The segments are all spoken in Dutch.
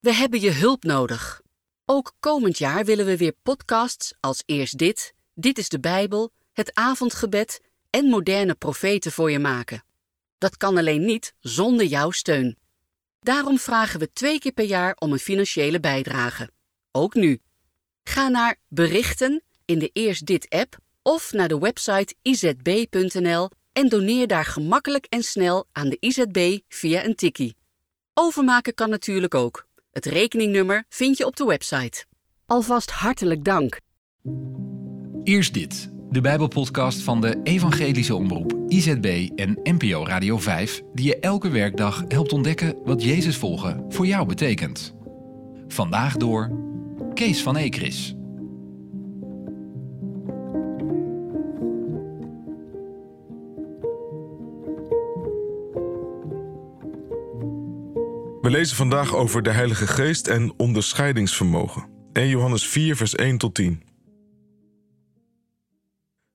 We hebben je hulp nodig. Ook komend jaar willen we weer podcasts als Eerst Dit, Dit is de Bijbel, Het Avondgebed en Moderne Profeten voor je maken. Dat kan alleen niet zonder jouw steun. Daarom vragen we twee keer per jaar om een financiële bijdrage. Ook nu. Ga naar Berichten in de Eerst Dit-app of naar de website izb.nl en doneer daar gemakkelijk en snel aan de IZB via een tikkie. Overmaken kan natuurlijk ook. Het rekeningnummer vind je op de website. Alvast hartelijk dank. Eerst dit, de Bijbelpodcast van de Evangelische Omroep, IZB en NPO Radio 5, die je elke werkdag helpt ontdekken wat Jezus volgen voor jou betekent. Vandaag door Kees van Ekris. We lezen vandaag over de Heilige Geest en onderscheidingsvermogen. 1 Johannes 4, vers 1 tot 10.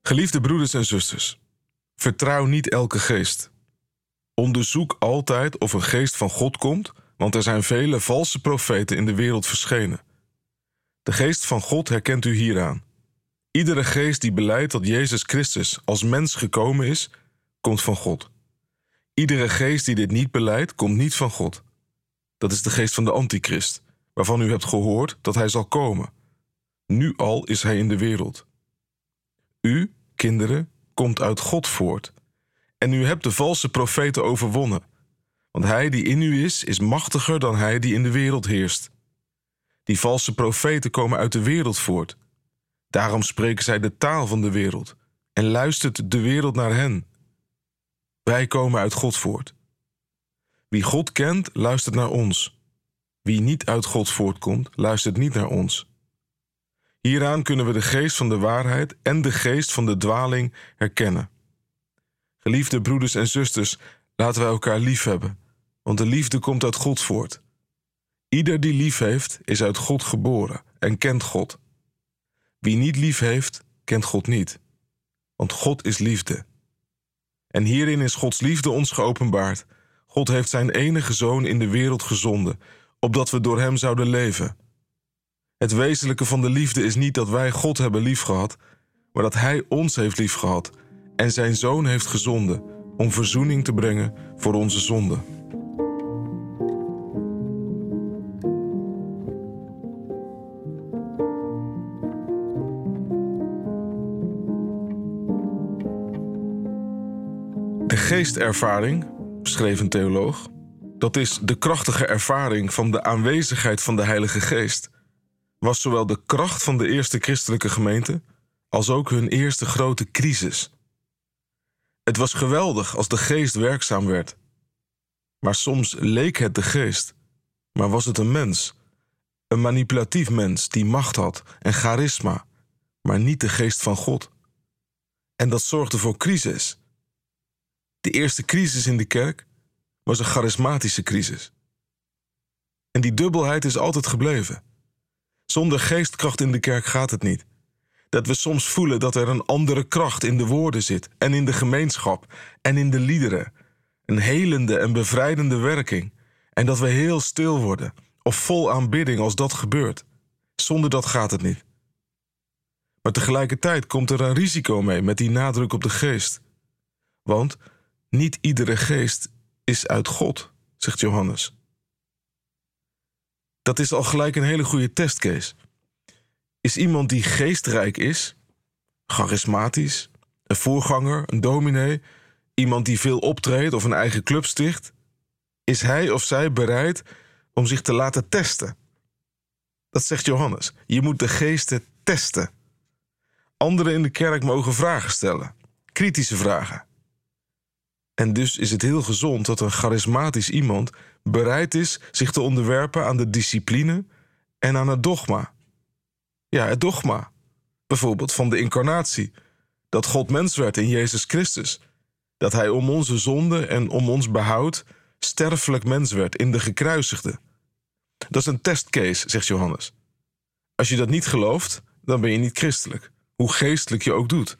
Geliefde broeders en zusters, vertrouw niet elke geest. Onderzoek altijd of een geest van God komt, want er zijn vele valse profeten in de wereld verschenen. De geest van God herkent u hieraan. Iedere geest die beleidt dat Jezus Christus als mens gekomen is, komt van God. Iedere geest die dit niet beleidt, komt niet van God. Dat is de geest van de antichrist, waarvan u hebt gehoord dat hij zal komen. Nu al is hij in de wereld. U, kinderen, komt uit God voort. En u hebt de valse profeten overwonnen. Want hij die in u is, is machtiger dan hij die in de wereld heerst. Die valse profeten komen uit de wereld voort. Daarom spreken zij de taal van de wereld en luistert de wereld naar hen. Wij komen uit God voort. Wie God kent, luistert naar ons. Wie niet uit God voortkomt, luistert niet naar ons. Hieraan kunnen we de geest van de waarheid en de geest van de dwaling herkennen. Geliefde broeders en zusters, laten wij elkaar lief hebben, want de liefde komt uit God voort. Ieder die lief heeft, is uit God geboren en kent God. Wie niet lief heeft, kent God niet, want God is liefde. En hierin is Gods liefde ons geopenbaard God heeft zijn enige zoon in de wereld gezonden, opdat we door hem zouden leven. Het wezenlijke van de liefde is niet dat wij God hebben liefgehad, maar dat hij ons heeft liefgehad en zijn zoon heeft gezonden om verzoening te brengen voor onze zonden. De geestervaring schreef een theoloog. Dat is de krachtige ervaring van de aanwezigheid van de Heilige Geest. Was zowel de kracht van de eerste christelijke gemeente als ook hun eerste grote crisis. Het was geweldig als de geest werkzaam werd. Maar soms leek het de geest, maar was het een mens. Een manipulatief mens die macht had en charisma, maar niet de geest van God. En dat zorgde voor crisis. De eerste crisis in de kerk was een charismatische crisis. En die dubbelheid is altijd gebleven. Zonder geestkracht in de kerk gaat het niet. Dat we soms voelen dat er een andere kracht in de woorden zit en in de gemeenschap en in de liederen. Een helende en bevrijdende werking. En dat we heel stil worden of vol aanbidding als dat gebeurt. Zonder dat gaat het niet. Maar tegelijkertijd komt er een risico mee met die nadruk op de geest. Want niet iedere geest is uit God, zegt Johannes. Dat is al gelijk een hele goede testcase. Is iemand die geestrijk is, charismatisch, een voorganger, een dominee, iemand die veel optreedt of een eigen club sticht, is hij of zij bereid om zich te laten testen? Dat zegt Johannes. Je moet de geesten testen. Anderen in de kerk mogen vragen stellen, kritische vragen. En dus is het heel gezond dat een charismatisch iemand bereid is zich te onderwerpen aan de discipline en aan het dogma. Ja, het dogma. Bijvoorbeeld van de incarnatie. Dat God mens werd in Jezus Christus. Dat hij om onze zonde en om ons behoud sterfelijk mens werd in de gekruisigde. Dat is een testcase, zegt Johannes. Als je dat niet gelooft, dan ben je niet christelijk, hoe geestelijk je ook doet.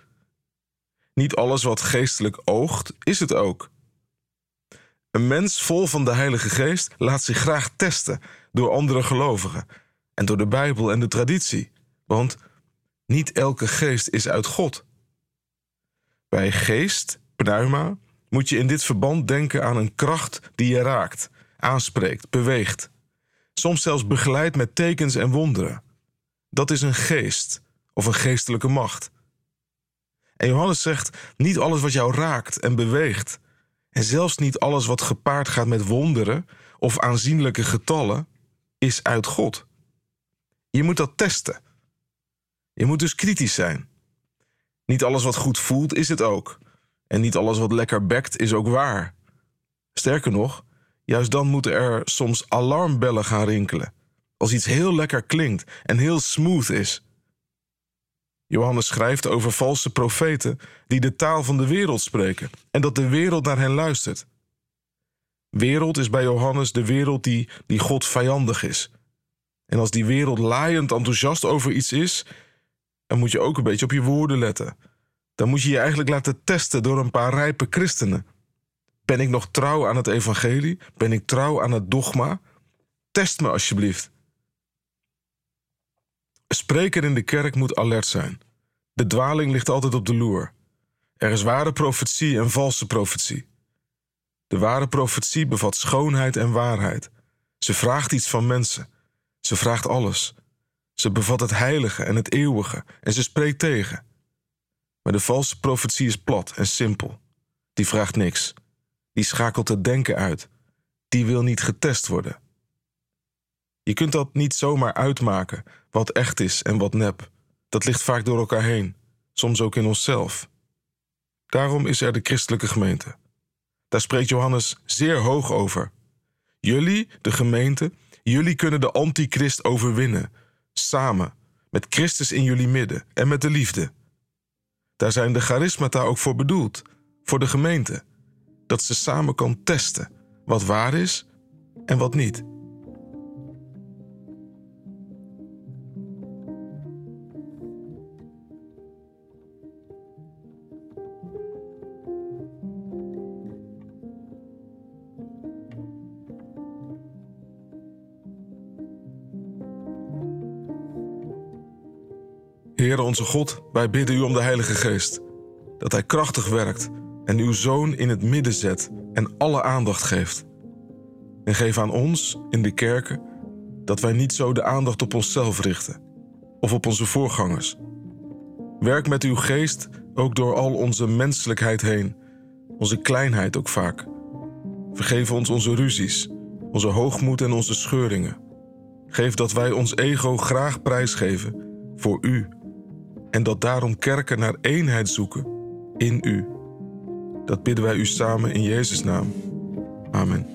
Niet alles wat geestelijk oogt, is het ook. Een mens vol van de Heilige Geest laat zich graag testen door andere gelovigen en door de Bijbel en de traditie. Want niet elke geest is uit God. Bij geest, pneuma, moet je in dit verband denken aan een kracht die je raakt, aanspreekt, beweegt. Soms zelfs begeleid met tekens en wonderen. Dat is een geest of een geestelijke macht. En Johannes zegt: niet alles wat jou raakt en beweegt, en zelfs niet alles wat gepaard gaat met wonderen of aanzienlijke getallen, is uit God. Je moet dat testen. Je moet dus kritisch zijn. Niet alles wat goed voelt is het ook. En niet alles wat lekker bekt is ook waar. Sterker nog, juist dan moeten er soms alarmbellen gaan rinkelen. Als iets heel lekker klinkt en heel smooth is. Johannes schrijft over valse profeten die de taal van de wereld spreken en dat de wereld naar hen luistert. Wereld is bij Johannes de wereld die, die God vijandig is. En als die wereld laaiend enthousiast over iets is, dan moet je ook een beetje op je woorden letten. Dan moet je je eigenlijk laten testen door een paar rijpe christenen. Ben ik nog trouw aan het evangelie? Ben ik trouw aan het dogma? Test me alsjeblieft. Spreker in de kerk moet alert zijn. De dwaling ligt altijd op de loer. Er is ware profetie en valse profetie. De ware profetie bevat schoonheid en waarheid. Ze vraagt iets van mensen. Ze vraagt alles. Ze bevat het heilige en het eeuwige en ze spreekt tegen. Maar de valse profetie is plat en simpel. Die vraagt niks. Die schakelt het denken uit. Die wil niet getest worden. Je kunt dat niet zomaar uitmaken, wat echt is en wat nep. Dat ligt vaak door elkaar heen, soms ook in onszelf. Daarom is er de christelijke gemeente. Daar spreekt Johannes zeer hoog over. Jullie, de gemeente, jullie kunnen de antichrist overwinnen, samen, met Christus in jullie midden en met de liefde. Daar zijn de charismata ook voor bedoeld, voor de gemeente, dat ze samen kan testen wat waar is en wat niet. Heere onze God, wij bidden u om de Heilige Geest. Dat Hij krachtig werkt en uw Zoon in het midden zet en alle aandacht geeft. En geef aan ons, in de kerken, dat wij niet zo de aandacht op onszelf richten of op onze voorgangers. Werk met uw geest ook door al onze menselijkheid heen, onze kleinheid ook vaak. Vergeef ons onze ruzies, onze hoogmoed en onze scheuringen. Geef dat wij ons ego graag prijsgeven voor u en dat daarom kerken naar eenheid zoeken in u. Dat bidden wij u samen in Jezus' naam. Amen.